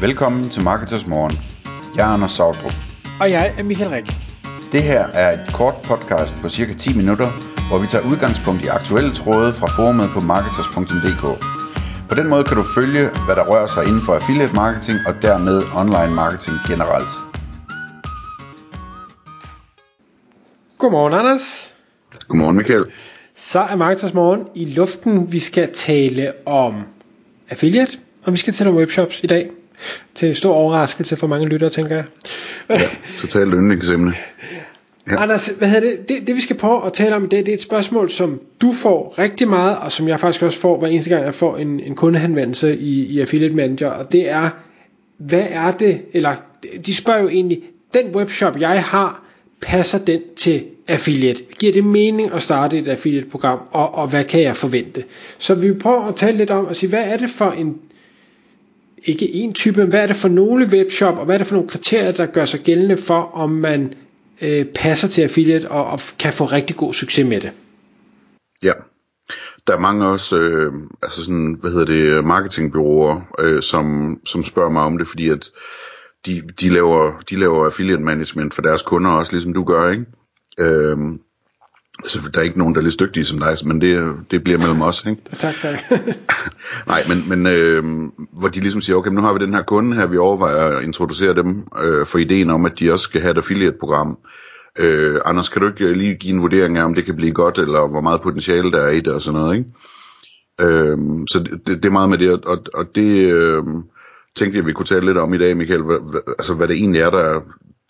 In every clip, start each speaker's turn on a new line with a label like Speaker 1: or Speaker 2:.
Speaker 1: Velkommen til Marketers Morgen. Jeg er Anders Sautrup.
Speaker 2: Og jeg er Michael Rik.
Speaker 1: Det her er et kort podcast på cirka 10 minutter, hvor vi tager udgangspunkt i aktuelle tråde fra forumet på marketers.dk. På den måde kan du følge, hvad der rører sig inden for affiliate marketing og dermed online marketing generelt.
Speaker 2: Godmorgen, Anders.
Speaker 1: Godmorgen, Michael.
Speaker 2: Så er Marketers Morgen i luften. Vi skal tale om affiliate, og vi skal tale om webshops i dag. Til stor overraskelse for mange lyttere, tænker jeg.
Speaker 1: Ja, totalt yndlingsemne.
Speaker 2: Ja. Anders, hvad hedder det? det? Det vi skal prøve at tale om i dag, det er et spørgsmål, som du får rigtig meget, og som jeg faktisk også får hver eneste gang, jeg får en, en kundehenvendelse i, i Affiliate Manager, og det er, hvad er det, eller de spørger jo egentlig, den webshop jeg har, passer den til affiliate? Giver det mening at starte et affiliate-program, og, og hvad kan jeg forvente? Så vi prøver at tale lidt om at sige, hvad er det for en, ikke en type, men hvad er det for nogle webshop, og hvad er det for nogle kriterier, der gør sig gældende for, om man øh, passer til affiliate og, og kan få rigtig god succes med det?
Speaker 3: Ja, der er mange også, øh, altså sådan, hvad hedder det, marketingbyråer, øh, som, som spørger mig om det, fordi at de, de, laver, de laver affiliate management for deres kunder også, ligesom du gør, ikke? Øh, Altså, der er ikke nogen, der er lige dygtige som dig, men det, det bliver mellem os, ikke?
Speaker 2: Tak, tak.
Speaker 3: Nej, men, men øh, hvor de ligesom siger, okay, nu har vi den her kunde her, vi overvejer at introducere dem øh, for ideen om, at de også skal have et affiliate-program. Øh, Anders, kan du ikke lige give en vurdering af, om det kan blive godt, eller hvor meget potentiale der er i det og sådan noget, ikke? Øh, så det, det, er meget med det, og, og det øh, tænkte jeg, vi kunne tale lidt om i dag, Michael, hvad, hvad, altså hvad det egentlig er, der,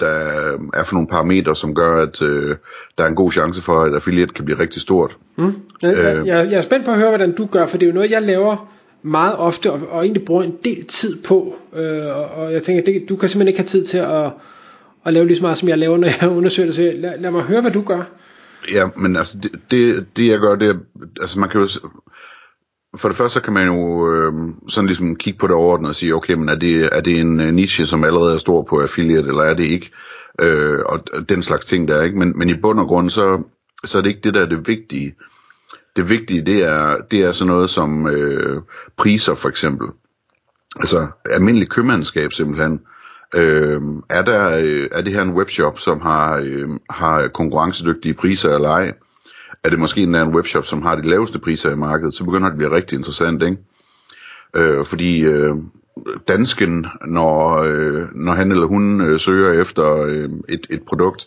Speaker 3: der er for nogle parametre, som gør, at øh, der er en god chance for, at affiliate kan blive rigtig stort.
Speaker 2: Mm. Jeg, øh, jeg, jeg er spændt på at høre, hvordan du gør, for det er jo noget, jeg laver meget ofte, og, og egentlig bruger en del tid på, øh, og, og jeg tænker, det, du kan simpelthen ikke have tid til at, at lave lige så meget, som jeg laver, når jeg undersøger det, så lad, lad mig høre, hvad du gør.
Speaker 3: Ja, men altså, det, det, det jeg gør, det er, altså man kan jo, for det første så kan man jo øh, sådan ligesom kigge på det overordnet og sige, okay, men er det, er det en øh, niche, som allerede er stor på affiliate, eller er det ikke? Øh, og den slags ting der, ikke? Men, men i bund og grund, så, så er det ikke det, der er det vigtige. Det vigtige, det er, det er sådan noget som øh, priser for eksempel. Altså almindelig købmandskab simpelthen. Øh, er, der, øh, er det her en webshop, som har, øh, har konkurrencedygtige priser eller ej? Er det måske en, en webshop, som har de laveste priser i markedet, så begynder det at blive rigtig interessant, ikke? Øh, fordi øh, dansken, når, øh, når han eller hun øh, søger efter øh, et, et produkt,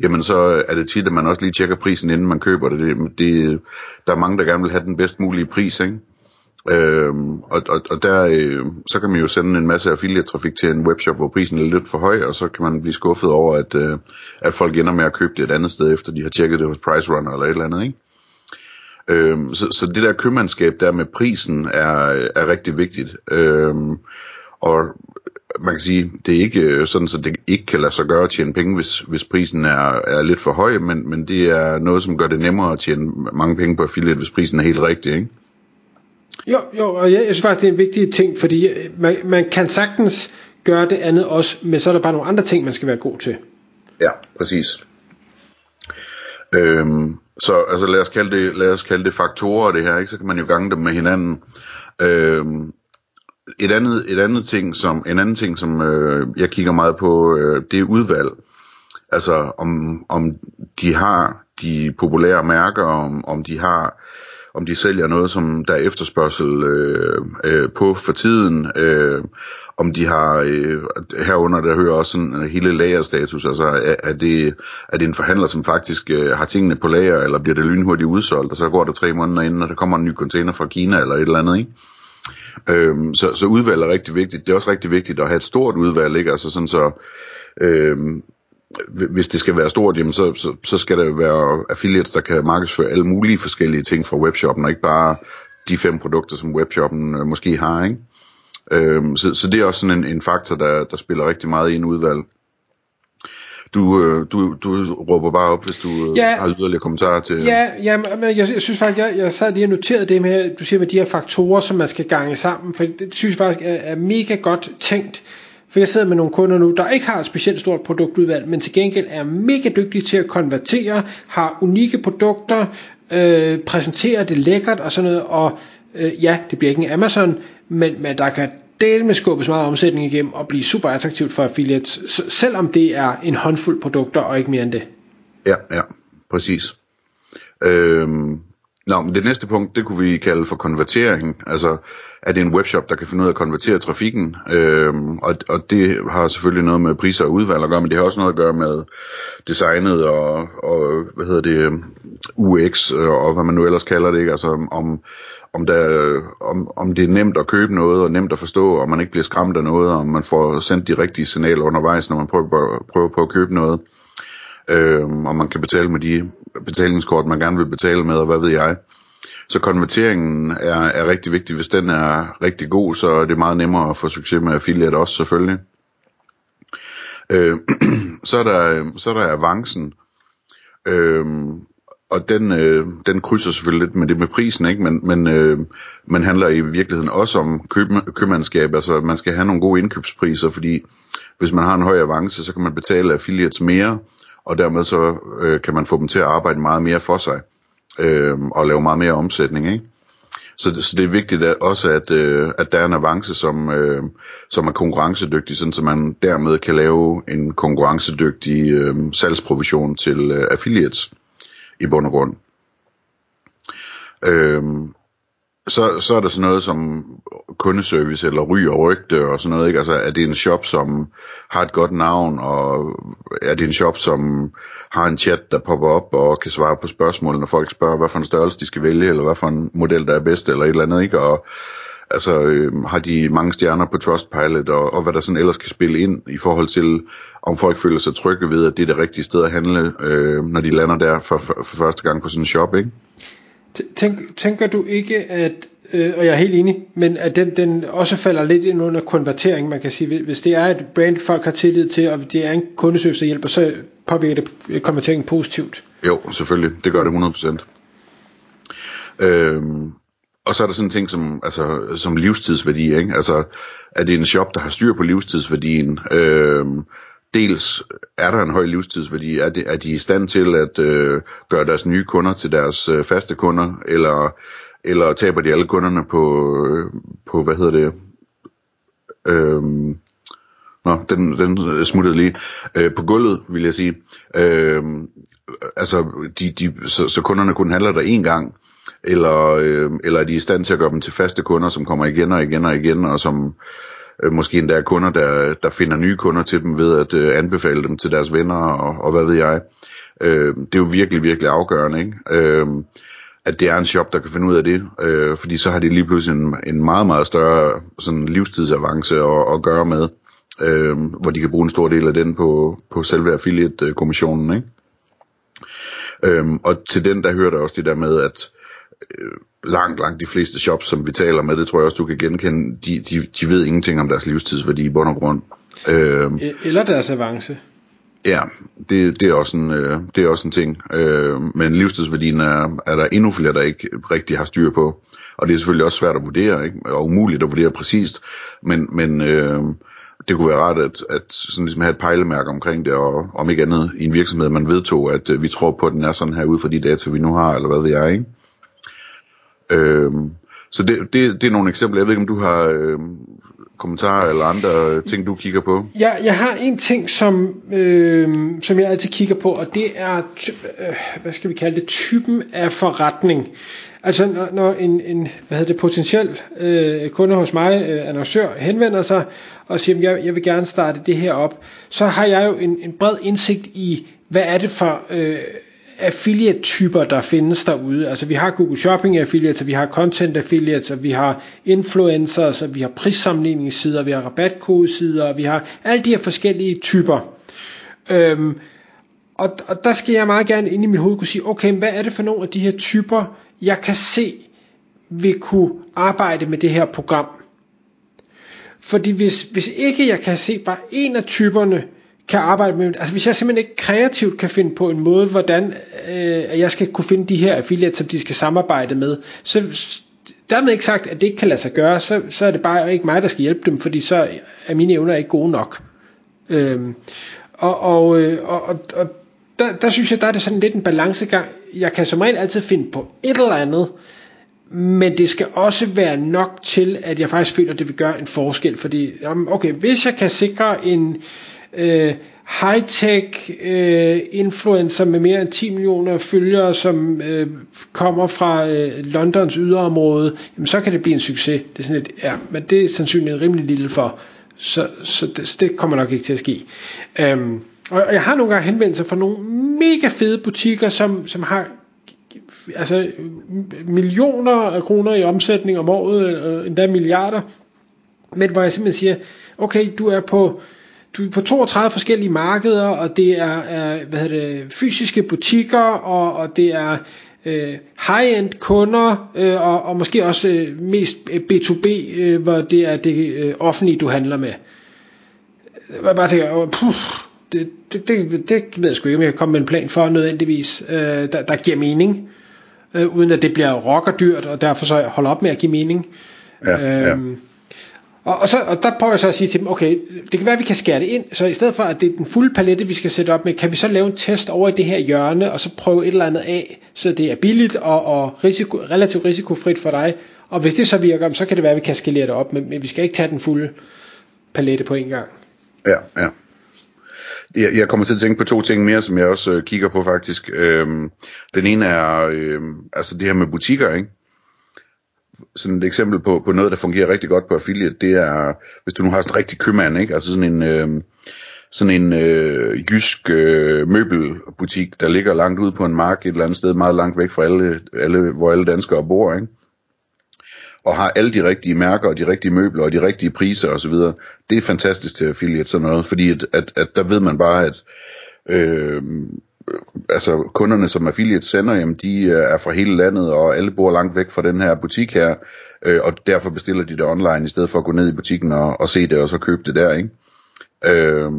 Speaker 3: jamen så er det tit, at man også lige tjekker prisen, inden man køber det. det, det der er mange, der gerne vil have den bedst mulige pris, ikke? Øhm, og, og, og der, øh, så kan man jo sende en masse affiliate-trafik til en webshop, hvor prisen er lidt for høj, og så kan man blive skuffet over, at, øh, at folk ender med at købe det et andet sted, efter de har tjekket det hos PriceRunner eller et eller andet, ikke? Øhm, så, så det der købmandskab der med prisen er, er rigtig vigtigt. Øhm, og man kan sige, det er ikke øh, sådan, så det ikke kan lade sig gøre at tjene penge, hvis, hvis prisen er, er lidt for høj, men, men det er noget, som gør det nemmere at tjene mange penge på affiliate, hvis prisen er helt rigtig, ikke?
Speaker 2: Jo, jo, og jeg, jeg synes faktisk, det er en vigtig ting, fordi øh, man, man kan sagtens gøre det andet også, men så er der bare nogle andre ting, man skal være god til.
Speaker 3: Ja, præcis. Øhm, så altså lad os, kalde det, lad os kalde det faktorer det her, ikke? så kan man jo gange dem med hinanden. Øhm, et andet, et andet ting, som, en anden ting, som øh, jeg kigger meget på, øh, det er udvalg. Altså om, om de har de populære mærker, om, om de har om de sælger noget, som der er efterspørgsel øh, øh, på for tiden, øh, om de har, øh, herunder der hører også sådan øh, hele lagerstatus, altså er, er, det, er det en forhandler, som faktisk øh, har tingene på lager, eller bliver det lynhurtigt udsolgt, og så går der tre måneder inden, og der kommer en ny container fra Kina eller et eller andet, ikke? Øhm, så, så udvalg er rigtig vigtigt. Det er også rigtig vigtigt at have et stort udvalg, ikke? Altså sådan så, øhm, hvis det skal være stort, jamen så, så, så skal der være affiliates, der kan markedsføre alle mulige forskellige ting fra webshoppen, og ikke bare de fem produkter, som webshoppen øh, måske har, ikke? Øhm, så, så det er også sådan en, en faktor, der, der spiller rigtig meget i en udvalg. Du, øh, du, du råber bare op, hvis du øh, ja, har yderligere kommentarer til...
Speaker 2: Ja, ja men jeg, jeg synes faktisk, jeg, jeg sad lige og noterede det med, du siger med de her faktorer, som man skal gange sammen, for det, det synes jeg faktisk er, er mega godt tænkt. For jeg sidder med nogle kunder nu, der ikke har et specielt stort produktudvalg, men til gengæld er mega dygtige til at konvertere, har unikke produkter, øh, præsenterer det lækkert og sådan noget, og øh, ja, det bliver ikke en Amazon, men, men der kan dele med skubbes meget omsætning igennem og blive super attraktivt for affiliates, selvom det er en håndfuld produkter og ikke mere end det.
Speaker 3: Ja, ja, præcis. Øhm, Nå, men det næste punkt, det kunne vi kalde for konvertering. Altså, er det en webshop, der kan finde ud af at konvertere trafikken? Øhm, og, og det har selvfølgelig noget med priser og udvalg at gøre, men det har også noget at gøre med designet og, og hvad hedder det, øhm, UX øh, og hvad man nu ellers kalder det, ikke? Altså om, om, der, om, om det er nemt at købe noget og nemt at forstå, og man ikke bliver skræmt af noget, og man får sendt de rigtige signaler undervejs, når man prøver, prøver på at købe noget øh, og man kan betale med de betalingskort, man gerne vil betale med, og hvad ved jeg. Så konverteringen er, er rigtig vigtig. Hvis den er rigtig god, så er det meget nemmere at få succes med affiliate også selvfølgelig. Øh, så, er der, så er der avancen. Øh, og den, øh, den krydser selvfølgelig lidt med det med prisen, ikke? men, men øh, man handler i virkeligheden også om køb, købmandskab, altså man skal have nogle gode indkøbspriser, fordi hvis man har en høj avance, så kan man betale affiliates mere, og dermed så øh, kan man få dem til at arbejde meget mere for sig øh, og lave meget mere omsætning. Ikke? Så, så det er vigtigt at, også, at, øh, at der er en avance, som, øh, som er konkurrencedygtig, sådan, så man dermed kan lave en konkurrencedygtig øh, salgsprovision til øh, affiliates i bund og grund. Øh, så, så er der sådan noget som kundeservice eller ry og rygte og sådan noget, ikke? Altså er det en shop, som har et godt navn, og er det en shop, som har en chat, der popper op og kan svare på spørgsmål, når folk spørger, hvad for en størrelse de skal vælge, eller hvad for en model, der er bedst, eller et eller andet, ikke? Og altså øh, har de mange stjerner på Trustpilot, og, og hvad der sådan ellers kan spille ind i forhold til, om folk føler sig trygge ved, at det er det rigtige sted at handle, øh, når de lander der for, for, for første gang på sådan en shop, ikke?
Speaker 2: Tænk, tænker du ikke, at, øh, og jeg er helt enig, men at den, den også falder lidt ind under konvertering, man kan sige, hvis det er et brand, folk har tillid til, og det er en kundeservice, der hjælper, så påvirker det øh, konverteringen positivt.
Speaker 3: Jo, selvfølgelig, det gør det 100%. Øhm, og så er der sådan en ting som, altså, som livstidsværdi, ikke? Altså, er det en shop, der har styr på livstidsværdien? Øhm, dels er der en høj livstidsværdi, er, de, er de i stand til at øh, gøre deres nye kunder til deres øh, faste kunder, eller, eller taber de alle kunderne på, øh, på hvad hedder det, øh, Nå, den, den smuttede lige. Øh, på gulvet, vil jeg sige. Øh, altså, de, de, så, så kunderne kun handler der én gang, eller, øh, eller er de i stand til at gøre dem til faste kunder, som kommer igen og igen og igen, og som øh, måske endda er kunder, der, der finder nye kunder til dem ved at øh, anbefale dem til deres venner og, og hvad ved jeg. Øh, det er jo virkelig, virkelig afgørende, ikke? Øh, at det er en shop, der kan finde ud af det, øh, fordi så har de lige pludselig en, en meget, meget større sådan livstidsavance at, at gøre med, øh, hvor de kan bruge en stor del af den på, på selve affiliate-kommissionen, øh, ikke? Øhm, og til den, der hører der også det der med, at øh, langt, langt de fleste shops, som vi taler med, det tror jeg også, du kan genkende, de, de, de ved ingenting om deres livstidsværdi i bund og grund.
Speaker 2: Øh, Eller deres avance.
Speaker 3: Ja, det, det, er også en, øh, det er også en ting. Øh, men livstidsværdien er, er der endnu flere, der ikke rigtig har styr på. Og det er selvfølgelig også svært at vurdere, ikke? og umuligt at vurdere præcist. Men, men øh, det kunne være rart at, at sådan ligesom have et pejlemærke omkring det, og om ikke andet i en virksomhed, man vedtog, at øh, vi tror på, at den er sådan her ud fra de data, vi nu har, eller hvad ved jeg, ikke? Øhm, så det, det, det er nogle eksempler. Jeg ved ikke, om du har øh, kommentarer eller andre ting, du kigger på?
Speaker 2: Ja, jeg har en ting, som, øh, som jeg altid kigger på, og det er, øh, hvad skal vi kalde det, typen af forretning. Altså når, når en, en hvad hedder det, potentiel øh, kunde hos mig, øh, annoncør, henvender sig og siger, at jeg, jeg vil gerne starte det her op, så har jeg jo en, en bred indsigt i, hvad er det for... Øh, affiliate-typer, der findes derude. Altså vi har Google Shopping affiliates, vi har content affiliates, vi har influencers, vi har prissammenligningssider, vi har rabatkodesider, vi har alle de her forskellige typer. Øhm, og, og der skal jeg meget gerne ind i mit hoved kunne sige, okay, hvad er det for nogle af de her typer, jeg kan se vil kunne arbejde med det her program. Fordi hvis, hvis ikke jeg kan se bare en af typerne, kan arbejde med, altså hvis jeg simpelthen ikke kreativt kan finde på en måde, hvordan øh, jeg skal kunne finde de her affiliates, som de skal samarbejde med, så dermed ikke sagt, at det ikke kan lade sig gøre, så, så er det bare ikke mig, der skal hjælpe dem, fordi så er mine evner ikke gode nok. Øhm, og og, øh, og, og, og der, der synes jeg, der er det sådan lidt en balancegang. Jeg kan som regel altid finde på et eller andet, men det skal også være nok til, at jeg faktisk føler, at det vil gøre en forskel, fordi, okay, hvis jeg kan sikre en øh, high-tech øh, influencer med mere end 10 millioner følgere, som øh, kommer fra øh, Londons yderområde, jamen så kan det blive en succes. Det er sådan et, ja, men det er sandsynligvis rimelig lille for, så, så, det, så det kommer nok ikke til at ske. Øhm, og jeg har nogle gange henvendt sig fra nogle mega fede butikker, som, som har altså millioner af kroner i omsætning om året, øh, endda milliarder, men hvor jeg simpelthen siger, okay, du er på du er på 32 forskellige markeder, og det er, er hvad hedder det, fysiske butikker, og, og det er øh, high-end kunder, øh, og, og måske også øh, mest B2B, øh, hvor det er det øh, offentlige, du handler med. Jeg bare tænker, puh, det, det, det, det ved jeg sgu ikke, om jeg kan komme med en plan for nødvendigvis, øh, der, der giver mening, øh, uden at det bliver rockerdyrt, og derfor så holder op med at give mening. Ja, ja. Og, og, så, og der prøver jeg så at sige til dem, okay, det kan være, at vi kan skære det ind, så i stedet for, at det er den fulde palette, vi skal sætte op med, kan vi så lave en test over i det her hjørne, og så prøve et eller andet af, så det er billigt og, og risiko, relativt risikofrit for dig. Og hvis det så virker, så kan det være, at vi kan skalere det op, men, men vi skal ikke tage den fulde palette på en gang.
Speaker 3: Ja, ja. Jeg, jeg kommer til at tænke på to ting mere, som jeg også øh, kigger på faktisk. Øhm, den ene er øh, altså det her med butikker, ikke? Sådan et eksempel på, på noget, der fungerer rigtig godt på affiliate, det er, hvis du nu har sådan en rigtig købmand, ikke? altså sådan en, øh, sådan en øh, jysk øh, møbelbutik, der ligger langt ude på en mark et eller andet sted, meget langt væk fra alle, alle hvor alle danskere bor, ikke? og har alle de rigtige mærker, og de rigtige møbler, og de rigtige priser osv., det er fantastisk til affiliate sådan noget, fordi at, at, at der ved man bare, at øh, Øh, altså kunderne, som affiliates sender, jamen de øh, er fra hele landet, og alle bor langt væk fra den her butik her, øh, og derfor bestiller de det online, i stedet for at gå ned i butikken og, og se det, og så købe det der, ikke? Øh,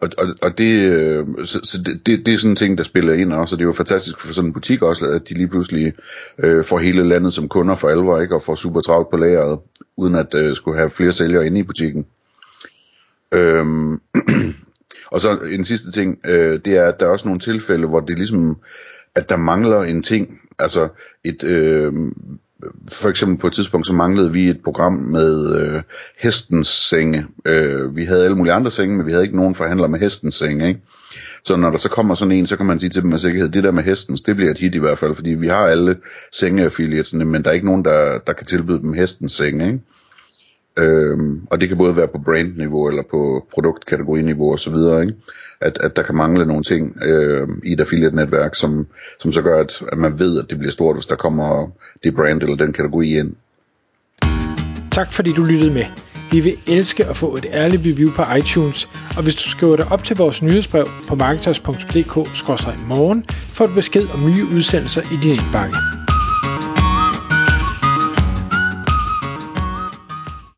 Speaker 3: og, og, og det, øh, så, så det, det, det er sådan en ting, der spiller ind også, og det er jo fantastisk for sådan en butik også, at de lige pludselig øh, får hele landet som kunder for alvor, ikke? og får super travlt på lageret, uden at øh, skulle have flere sælgere inde i butikken. Øh, Og så en sidste ting, øh, det er, at der er også nogle tilfælde, hvor det ligesom, at der mangler en ting, altså et, øh, for eksempel på et tidspunkt, så manglede vi et program med øh, hestens senge. Øh, vi havde alle mulige andre senge, men vi havde ikke nogen forhandler med hestens senge, ikke? Så når der så kommer sådan en, så kan man sige til dem med sikkerhed, det der med hestens, det bliver et hit i hvert fald, fordi vi har alle sengeaffiliatsene, men der er ikke nogen, der, der kan tilbyde dem hestens senge, ikke? Øhm, og det kan både være på brandniveau eller på produktkategoriniveau osv., ikke? At, at der kan mangle nogle ting øh, i et affiliate-netværk, som, som så gør, at, at man ved, at det bliver stort, hvis der kommer det brand eller den kategori ind.
Speaker 2: Tak fordi du lyttede med. Vi vil elske at få et ærligt review på iTunes, og hvis du skriver dig op til vores nyhedsbrev på marketers.dk-morgen, får du besked om nye udsendelser i din indbakke.